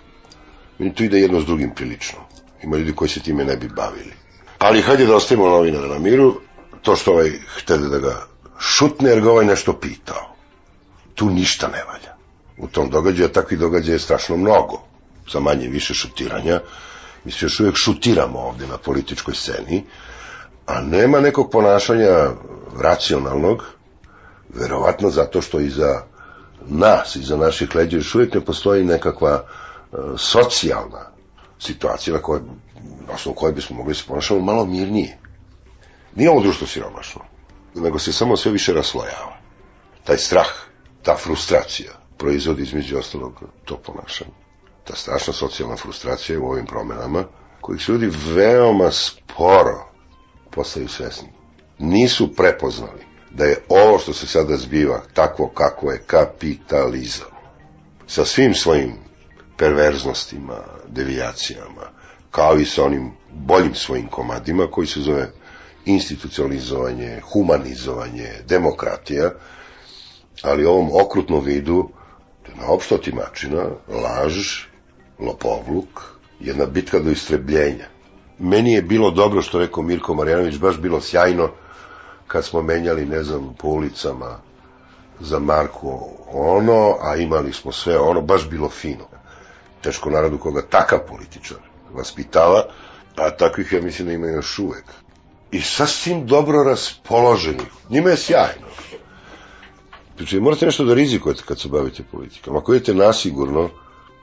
Meni to ide jedno s drugim prilično. Ima ljudi koji se time ne bi bavili. Ali hajde da ostavimo novinara na miru, to što ovaj htede da ga šutne jer ga ovaj nešto pitao. Tu ništa ne valja. U tom događaju, a takvi događaja je strašno mnogo. Za manje više šutiranja. Mi se još uvijek šutiramo ovde na političkoj sceni, a nema nekog ponašanja racionalnog, verovatno zato što iza nas, iza naših leđa još uvijek ne postoji nekakva e, socijalna situacija na kojoj, na osnovu koje bismo mogli se ponašamo malo mirnije. Nije ovo društvo siromašno, nego se samo sve više raslojava. Taj strah, ta frustracija proizvodi između ostalog to ponašanje. Ta strašna socijalna frustracija u ovim promenama, kojih se ljudi veoma sporo postaju svesni. Nisu prepoznali da je ovo što se sada zbiva takvo kako je kapitalizam. Sa svim svojim perverznostima, devijacijama, kao i sa onim boljim svojim komadima koji se zove institucionalizovanje, humanizovanje, demokratija, ali ovom okrutnom vidu, na opšto timačina, laž, lopovluk, jedna bitka do istrebljenja. Meni je bilo dobro što rekao Mirko Marjanović, baš bilo sjajno kad smo menjali, ne znam, po ulicama za Marko ono, a imali smo sve ono, baš bilo fino. Teško narodu koga takav političar vaspitava, a takvih ja mislim da ima još uvek. I sasvim dobro raspoloženi. Njima je sjajno. Znači, morate nešto da rizikujete kad se bavite politikom. Ako idete nasigurno,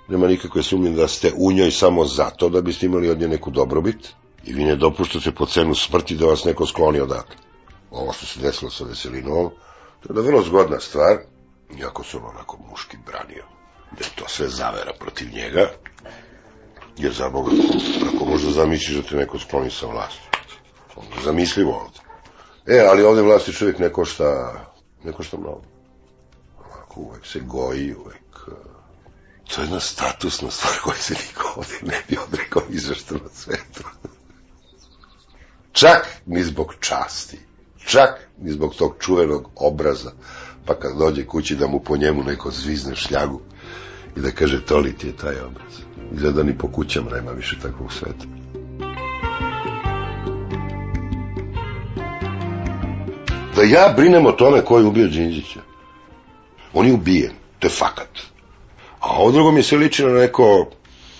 nema nikakve sumnje da ste u njoj samo zato da biste imali od nje neku dobrobit i vi ne dopuštate po cenu smrti da vas neko skloni odatle. Ovo što se desilo sa Veselinovom, to je da vrlo zgodna stvar, iako se on onako muški branio, da je to sve zavera protiv njega, jer za Boga, kako možda zamisliš da te neko skloni sa vlasti? Zamislivo ovde. E, ali ovde vlasti čovjek ne košta, ne košta mnogo. Onako, uvek se goji, uvek To je jedna statusna stvar koja se niko ovde ne bi odrekao što na svetu. Čak ni zbog časti. Čak ni zbog tog čuvenog obraza. Pa kad dođe kući da mu po njemu neko zvizne šljagu i da kaže to li ti je taj obraz. Izgleda ni po kućama nema više takvog sveta. Da ja brinem o tome ko je ubio Đinđića. On je ubijen. To je fakat. A ovo drugo mi se liči na neko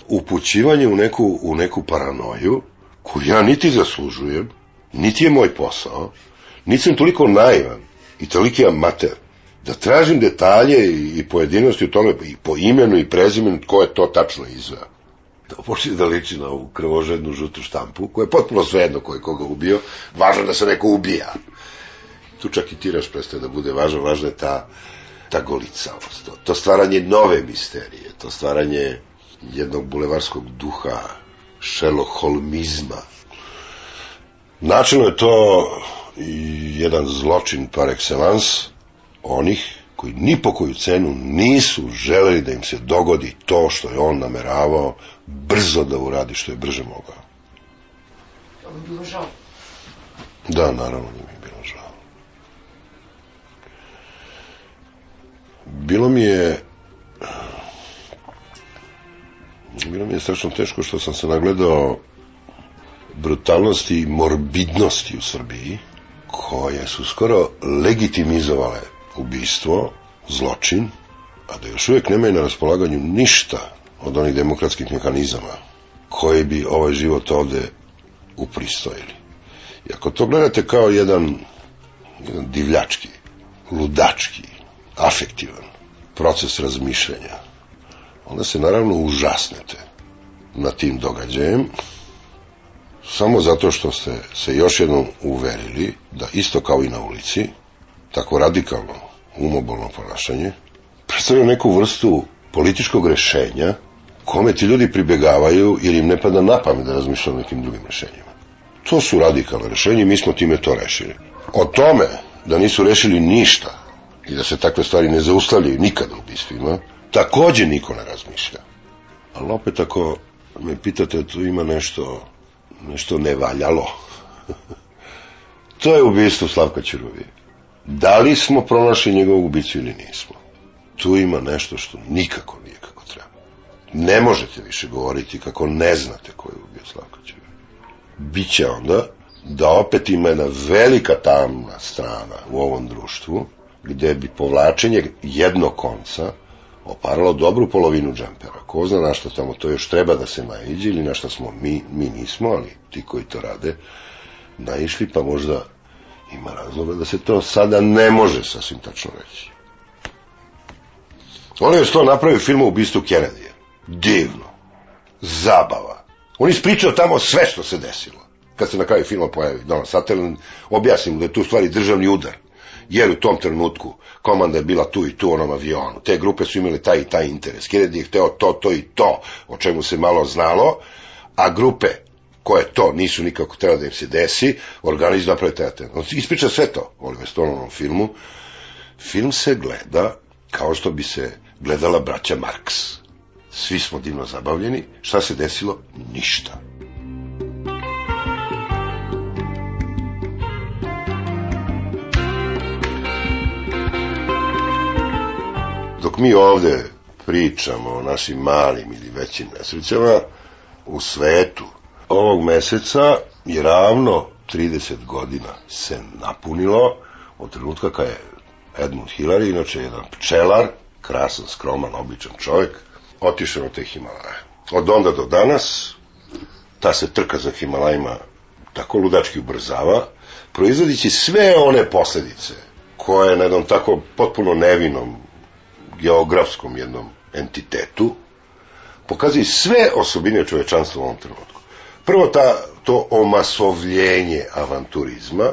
upućivanje u neku, u neku paranoju, koju ja niti zaslužujem, niti je moj posao, niti sam toliko naivan i toliki amater, da tražim detalje i pojedinosti u tome, i po imenu i prezimenu, ko je to tačno izveo. To počne da liči na ovu krvožednu žutu štampu, koja je potpuno svejedno ko je koga ubio, važno da se neko ubija. Tu čak i tiraž prestaje da bude važan, važna je ta, ta golicavost, to, to stvaranje nove misterije, to stvaranje jednog bulevarskog duha, šeloholmizma. Načelno je to jedan zločin par excellence onih koji ni po koju cenu nisu želeli da im se dogodi to što je on nameravao brzo da uradi što je brže mogao. To bi bilo žao. Da, naravno da mi je bilo žao. Bilo mi je bilo mi je strašno teško što sam se nagledao brutalnosti i morbidnosti u Srbiji koje su skoro legitimizovale ubistvo, zločin, a da još uvijek nemaju na raspolaganju ništa od onih demokratskih mehanizama koji bi ovaj život ovde upristojili. I ako to gledate kao jedan, jedan divljački, ludački, afektivan proces razmišljanja, onda se naravno užasnete na tim događajem, samo zato što ste se još jednom uverili da isto kao i na ulici, tako radikalno umobolno ponašanje, predstavlja neku vrstu političkog rešenja kome ti ljudi pribegavaju jer im ne pada na pamet da razmišljaju o nekim drugim rešenjima. To su radikalne rešenje i mi smo time to rešili. O tome da nisu rešili ništa i da se takve stvari ne zaustavljaju nikada u ubistvima, takođe niko ne razmišlja. Ali opet ako me pitate, tu ima nešto, nešto nevaljalo. (laughs) to je ubistvo Slavka Ćuruvije. Da li smo pronašli njegovog ubicu ili nismo? Tu ima nešto što nikako nije kako treba. Ne možete više govoriti kako ne znate ko je ubio Ćuruvije. Biće onda da opet ima jedna velika tamna strana u ovom društvu, gde bi povlačenje jednog konca oparalo dobru polovinu džempera. Ko zna na što tamo to još treba da se naiđe ili na što smo mi, mi nismo, ali ti koji to rade, naišli pa možda ima razloga da se to sada ne može sasvim tačno reći. On je to napravio film o ubistvu Kennedy. Divno. Zabava. On ispričao tamo sve što se desilo. Kad se na kraju filma pojavi Donald Sutherland, objasnim da je tu stvari državni udar jer u tom trenutku komanda je bila tu i tu onom avionu. Te grupe su imale taj i taj interes. Kennedy je hteo to, to i to, o čemu se malo znalo, a grupe koje to nisu nikako treba da im se desi, organizuju naprave taj atent. On ispriča sve to u Oliver Stoneovom filmu. Film se gleda kao što bi se gledala braća Marks. Svi smo divno zabavljeni. Šta se desilo? Ništa. Dok mi ovde pričamo o našim malim ili većim nesrećama, u svetu ovog meseca je ravno 30 godina se napunilo od trenutka kada je Edmund Hillary, inače jedan pčelar, krasan, skroman, običan čovjek, otišao na te Himalaje. Od onda do danas ta se trka za Himalajima tako ludački ubrzava, proizvodići sve one posledice koje na jednom tako potpuno nevinom geografskom jednom entitetu pokazuje sve osobine čovečanstva u ovom trenutku. Prvo ta, to omasovljenje avanturizma,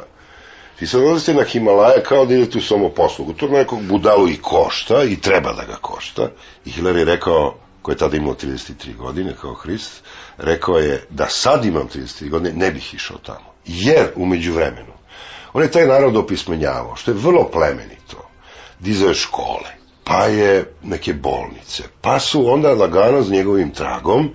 ti se odlazite na Himalaje kao da idete u samoposlugu. To nekog budalu i košta i treba da ga košta. I Hillary je rekao, koji je tada imao 33 godine kao Hrist, rekao je da sad imam 33 godine, ne bih išao tamo. Jer, umeđu vremenu, on je taj narod opismenjavao, što je vrlo plemenito. Dizao je škole, pa je neke bolnice, pa su onda lagano s njegovim tragom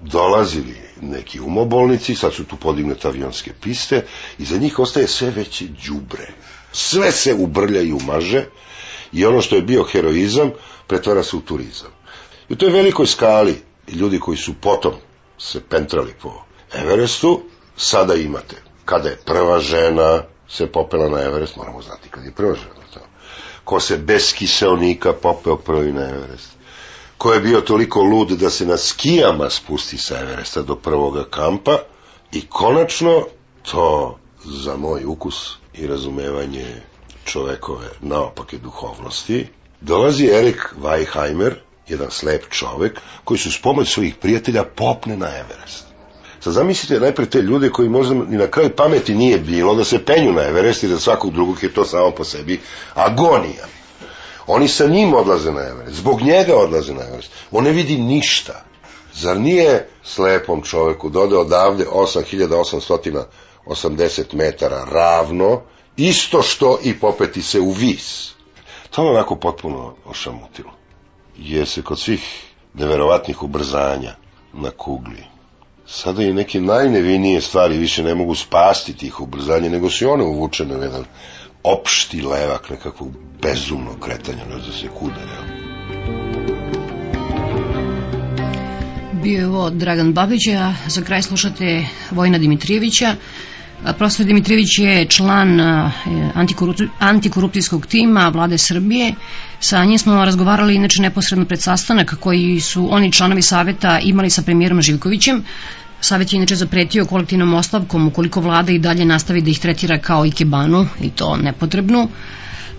dolazili neki umobolnici, sad su tu podignute avionske piste i za njih ostaje sve veće đubre. Sve se ubrlja i umaže i ono što je bio heroizam pretvara se u turizam. I u toj velikoj skali ljudi koji su potom se pentrali po Everestu, sada imate kada je prva žena se popela na Everest, moramo znati kad je prva žena tamo. Ko se bez kiseonika popeo prvi na Everest ko je bio toliko lud da se na skijama spusti sa Everesta do prvoga kampa i konačno to za moj ukus i razumevanje čovekove naopake duhovnosti, dolazi Erik Weiheimer, jedan slep čovek, koji su s pomoć svojih prijatelja popne na Everest. Sad zamislite najpre te ljude koji možda ni na kraju pameti nije bilo da se penju na Everest i da svakog drugog je to samo po sebi agonija. Oni sa njim odlaze na Everest, zbog njega odlaze na Everest. On ne vidi ništa. Zar nije slepom čoveku dode odavde 8880 metara ravno, isto što i popeti se u vis. To me onako potpuno ošamutilo. Je se kod svih neverovatnih ubrzanja na kugli. Sada i neke najnevinije stvari više ne mogu spasti tih ubrzanja, nego su one uvučene u jedan opšti levak nekakvog bezumnog kretanja, ne zna se kuda, ne. Bio je ovo Dragan Babić, a za kraj slušate Vojna Dimitrijevića. Profesor Dimitrijević je član antikorupcijskog tima vlade Srbije. Sa njim smo razgovarali inače neposredno pred sastanak koji su oni članovi saveta imali sa premijerom Živkovićem. Savet je inače zapretio kolektivnom ostavkom ukoliko vlada i dalje nastavi da ih tretira kao ikebanu i to nepotrebnu.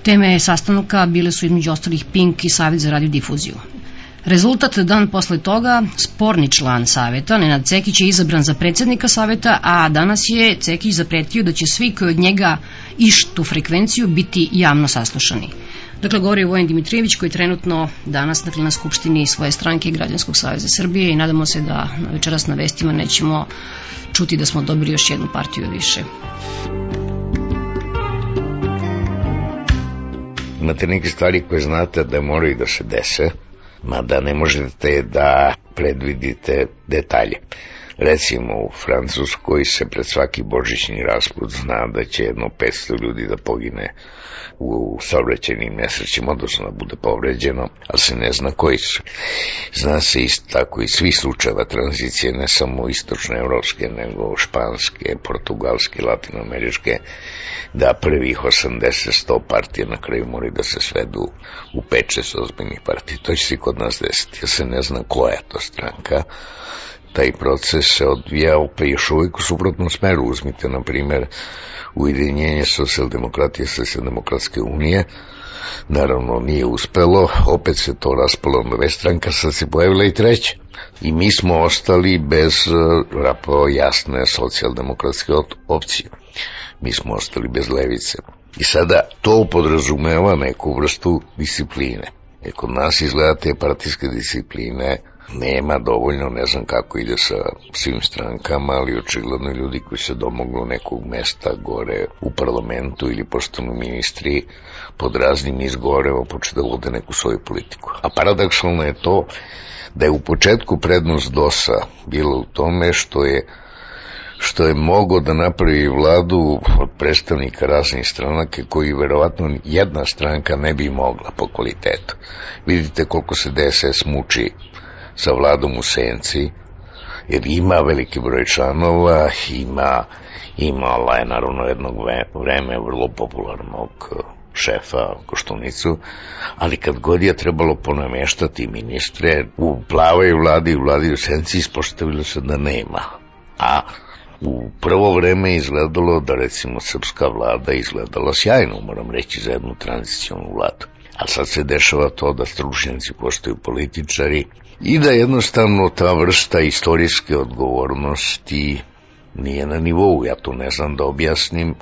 Teme sastanka bile su između ostalih Pink i Savet za radiodifuziju. Rezultat dan posle toga, sporni član saveta, Nenad Cekić je izabran za predsednika saveta, a danas je Cekić zapretio da će svi koji od njega ištu frekvenciju biti javno saslušani. Dakle, govori Vojen Dimitrijević koji trenutno danas dakle, na skupštini svoje stranke Građanskog saveza Srbije i nadamo se da večeras na vestima nećemo čuti da smo dobili još jednu partiju više. Imate neke stvari koje znate da moraju da se dese, mada ne možete da predvidite detalje. Recimo u Francuskoj se pred svaki božićni rasput zna da će jedno 500 ljudi da pogine u saobraćenim nesrećima, odnosno da bude povređeno, ali se ne zna koji su. Zna se isto tako i svi slučajeva tranzicije, ne samo istočnoevropske, nego španske, portugalske, latinoameričke, da prvih 80-100 partija na kraju moraju da se svedu u 5-6 ozbiljnih partija. To će se kod nas desiti, jer se ne zna koja je to stranka, taj proces se odvijao pa još uvijek u suprotnom smeru. Uzmite, na primjer, ujedinjenje socijaldemokratije socijaldemokratske unije, naravno nije uspelo, opet se to raspalo na dve stranka, sad se pojavila i treća. I mi smo ostali bez rapo jasne socijaldemokratske opcije. Mi smo ostali bez levice. I sada to podrazumeva neku vrstu discipline. E kod nas izgleda te partijske discipline nema dovoljno, ne znam kako ide sa svim strankama, ali očigledno ljudi koji se domognu nekog mesta gore u parlamentu ili postanu ministri pod raznim izgoreva počne da vode neku svoju politiku. A paradoksalno je to da je u početku prednost DOS-a bilo u tome što je što je mogo da napravi vladu od predstavnika raznih stranaka koji verovatno jedna stranka ne bi mogla po kvalitetu. Vidite koliko se DSS muči sa vladom u senci, jer ima veliki broj članova, ima, imala je naravno jednog vreme vrlo popularnog šefa Koštunicu, ali kad god je trebalo ponameštati ministre, u plavoj vladi i vladi u senci ispostavilo se da nema. A u prvo vreme izgledalo da recimo srpska vlada izgledala sjajno, moram reći, za jednu tranzicijonu vladu. A sad se dešava to da stručnjaci postaju političari i da jednostavno ta vrsta istorijske odgovornosti nije na nivou. Ja to ne znam da objasnim,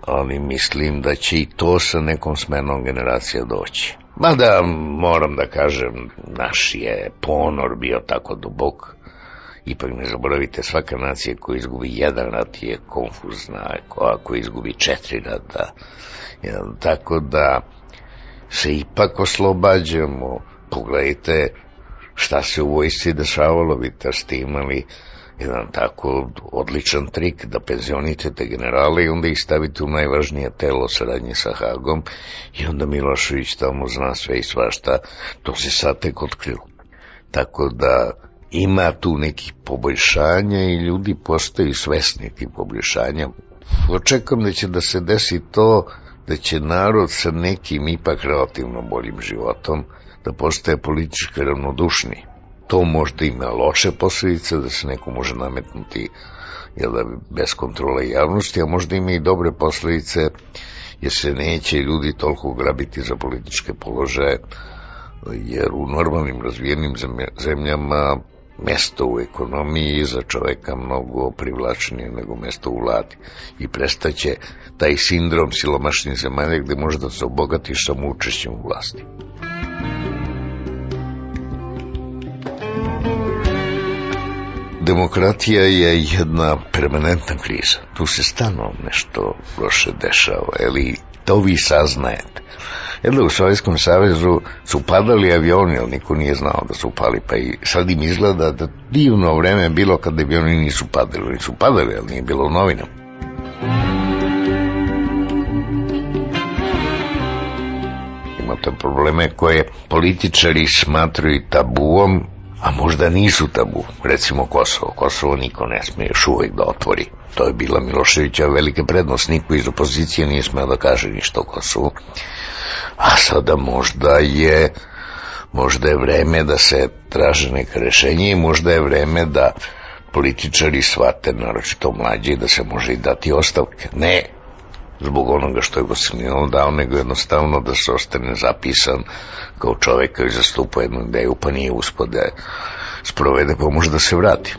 ali mislim da će i to sa nekom smenom generacija doći. Mada moram da kažem, naš je ponor bio tako dubok, ipak ne zaboravite, svaka nacija koja izgubi jedan rat je konfuzna, ako izgubi četiri rata. Tako da se ipak oslobađamo. Pogledajte šta se u vojsci dešavalo, vi da ste imali jedan tako odličan trik da penzionite generale i onda ih stavite u najvažnije telo saradnje sa Hagom i onda Milošević tamo zna sve i svašta, to se sad tek otkrilo. Tako da ima tu nekih poboljšanja i ljudi postaju svesni tih poboljšanja. Očekam da će da se desi to da će narod sa nekim ipak relativno boljim životom da postaje politički ravnodušni. To možda ima loše posljedice da se neko može nametnuti jel da, bez kontrole javnosti, a možda ima i dobre posljedice jer se neće ljudi toliko grabiti za političke položaje, jer u normalnim razvijenim zemljama mesto u ekonomiji za čoveka mnogo privlačnije nego mesto u vladi i prestaće taj sindrom silomašnih zemalja gde može da se obogatiš samo učešćem u vlasti. Demokratija je jedna permanentna kriza. Tu se stano nešto loše dešava, ali to vi saznajete. Jedno u Sovjetskom savezu su padali avioni, ali niko nije znao da su pali, pa i sad im izgleda da divno vreme bilo kad avioni nisu padali, oni su padali, ali nije bilo novina. Imate probleme koje političari smatruju tabuom, a možda nisu tabu. Recimo Kosovo. Kosovo niko ne sme još uvek da otvori. To je bila Miloševića velika prednost. Niko iz opozicije nije smeo da kaže ništa o Kosovu. A sada možda je možda je vreme da se traže neka rešenje i možda je vreme da političari shvate, naročito mlađi, da se može i dati ostavke. Ne zbog onoga što je Gosilino dao, nego jednostavno da se ostane zapisan kao čovek koji zastupa jednu ideju, pa nije uspod da sprovede, pa može da se vrati.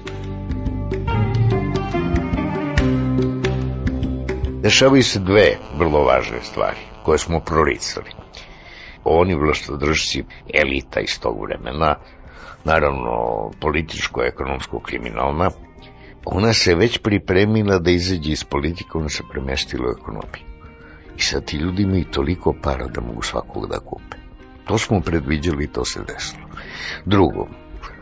Dešavaju se dve vrlo važne stvari koje smo proricali. Oni vlastodržci elita iz tog vremena, naravno političko-ekonomsko-kriminalna, ona se već pripremila da izađe iz politike, ona se premestila u ekonomiju. I sad ti ljudi imaju toliko para da mogu svakog da kupe. To smo predviđali i to se desilo. Drugo,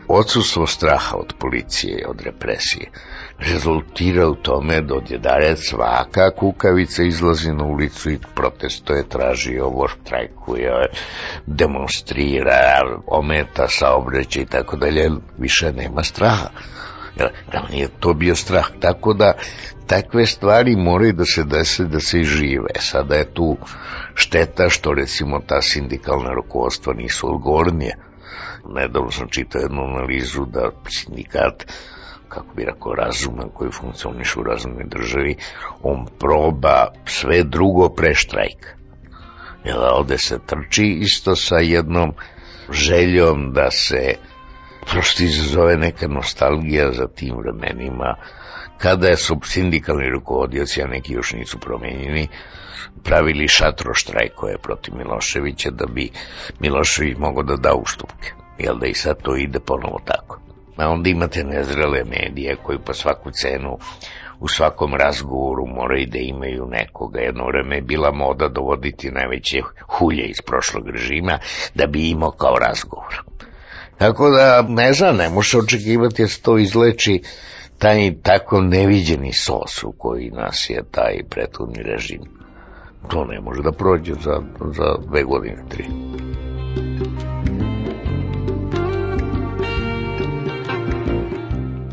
odsustvo straha od policije, od represije, rezultira u tome da odjedarec svaka kukavica izlazi na ulicu i protestuje, traži ovo, štrajkuje, demonstrira, ometa saobraćaj i tako dalje, više nema straha. Da nije to bio strah. Tako da takve stvari moraju da se dese da se žive. Sada je tu šteta što recimo ta sindikalna rukovodstva nisu odgovornije. Nedavno sam čitao jednu analizu da sindikat kako bi rekao, razuman koji funkcioniš u razumnoj državi, on proba sve drugo pre štrajka. Jel, ovde se trči isto sa jednom željom da se prosto izazove neka nostalgija za tim vremenima, kada su sindikalni rukovodioci, a neki još nisu promenjeni, pravili šatro štrajkove protiv Miloševića da bi Milošević mogao da da ustupke. Jel da i sad to ide ponovo tako. A onda imate nezrele medije koji po svaku cenu u svakom razgovoru moraju da imaju nekoga. Jedno vreme je bila moda dovoditi najveće hulje iz prošlog režima da bi imao kao razgovor. Tako da, ne znam, ne može očekivati da se to izleči taj tako neviđeni sos u koji nas je taj prethodni režim. To ne može da prođe za, za dve godine, tri.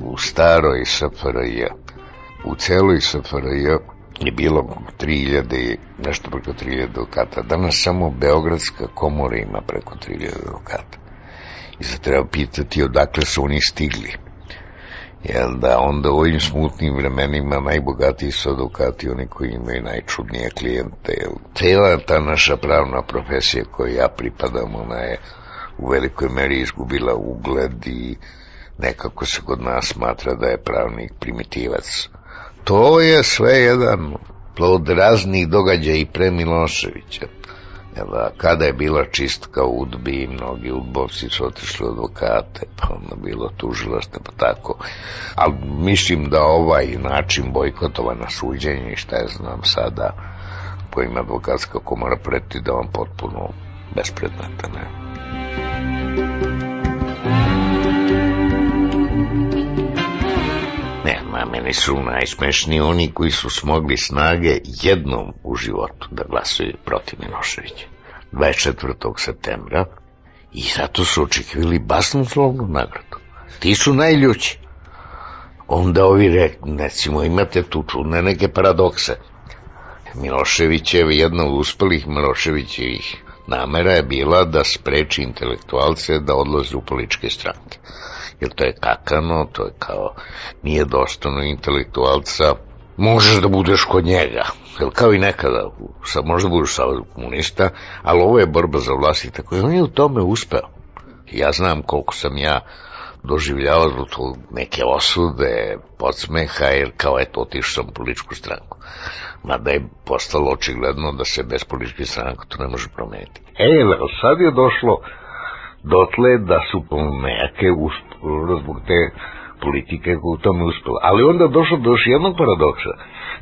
U staroj SFRJ, u celoj SFRJ je bilo 3000 nešto preko 3000 advokata. Danas samo Beogradska komora ima preko 3000 advokata. I sad treba pitati odakle su oni stigli. Jer da onda u ovim smutnim vremenima najbogatiji su advokati oni koji imaju najčudnije klijente. Jer cela ta naša pravna profesija koju ja pripadam, ona je u velikoj meri izgubila ugled i nekako se kod nas smatra da je pravnik primitivac. To je sve jedan plod raznih događaja i pre Miloševića. Jel, kada je bila čistka u udbi, mnogi udbovci su otišli advokate, pa onda bilo tužilašte, pa tako. Ali mislim da ovaj način bojkotova na suđenje i šta je znam sada, kojim advokatska komora preti da vam potpuno bespredmetan. Ne? Meni su najsmešniji oni koji su smogli snage jednom u životu da glasuju protiv Miloševića. 24. septembra i zato su očekivali basnoslovnu nagradu. Ti su najljući. Onda ovi rek, recimo, imate tu čudne neke paradokse. Miloševićev, jedna od uspelih Miloševićevih namera je bila da spreči intelektualce da odlaze u političke stranke. 'Jer to je kakano, to je kao, nije dostano intelektualca, možeš da budeš kod njega. Jel kao i nekada, sad možda budeš savez komunista, ali ovo je borba za vlast i tako. I on je u tome uspeo. Ja znam koliko sam ja doživljavao tu neke osude, podsmeha, jer kao eto otišao sam u političku stranku. Mada je postalo očigledno da se bez političke stranke to ne može promeniti. E, sad je došlo dotle da su neke zbog te politike koja u tome uspela. Ali onda došlo do još jednog paradoksa,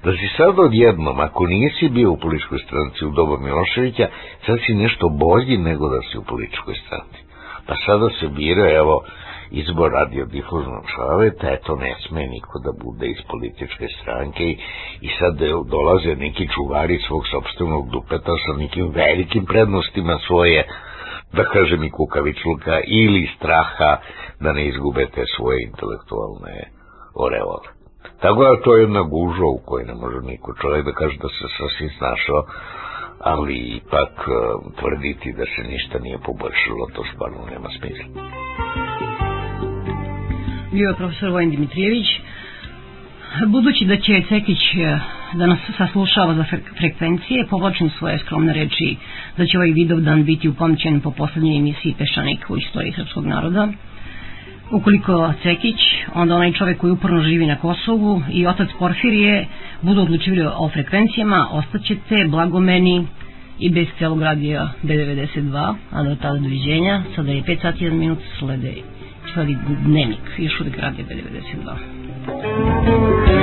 da si sad odjednom, ako nisi bio u političkoj stranci u doba Miloševića, sad si nešto bolji nego da si u političkoj stranci. Pa sada se bira, evo, izbor radiodifuznog saveta, eto ne sme niko da bude iz političke stranke i, i sad dolaze neki čuvari svog sobstvenog dupeta sa nekim velikim prednostima svoje da kažem i kukavičluka ili straha da ne izgubete svoje intelektualne oreole. Tako da to je jedna guža u kojoj ne može niko čovjek da kaže da se sasvim snašao, ali ipak e, tvrditi da se ništa nije poboljšalo, to stvarno nema smisla. Bio je profesor Vojn Dimitrijević, Budući da će Cekić e, da nas saslušava za frekvencije, povlačim svoje skromne reči da će ovaj vidovdan biti upamćen po poslednjoj emisiji Peščanik u istoriji srpskog naroda. Ukoliko Cekić, onda onaj čovek koji uporno živi na Kosovu i otac Porfirije budu odlučivali o frekvencijama, ostaćete blagomeni i bez celog radija B92, a do tada doviđenja, sada je 5 sati 1 minut, slede, sledi dnevnik, još uvijek radija B92.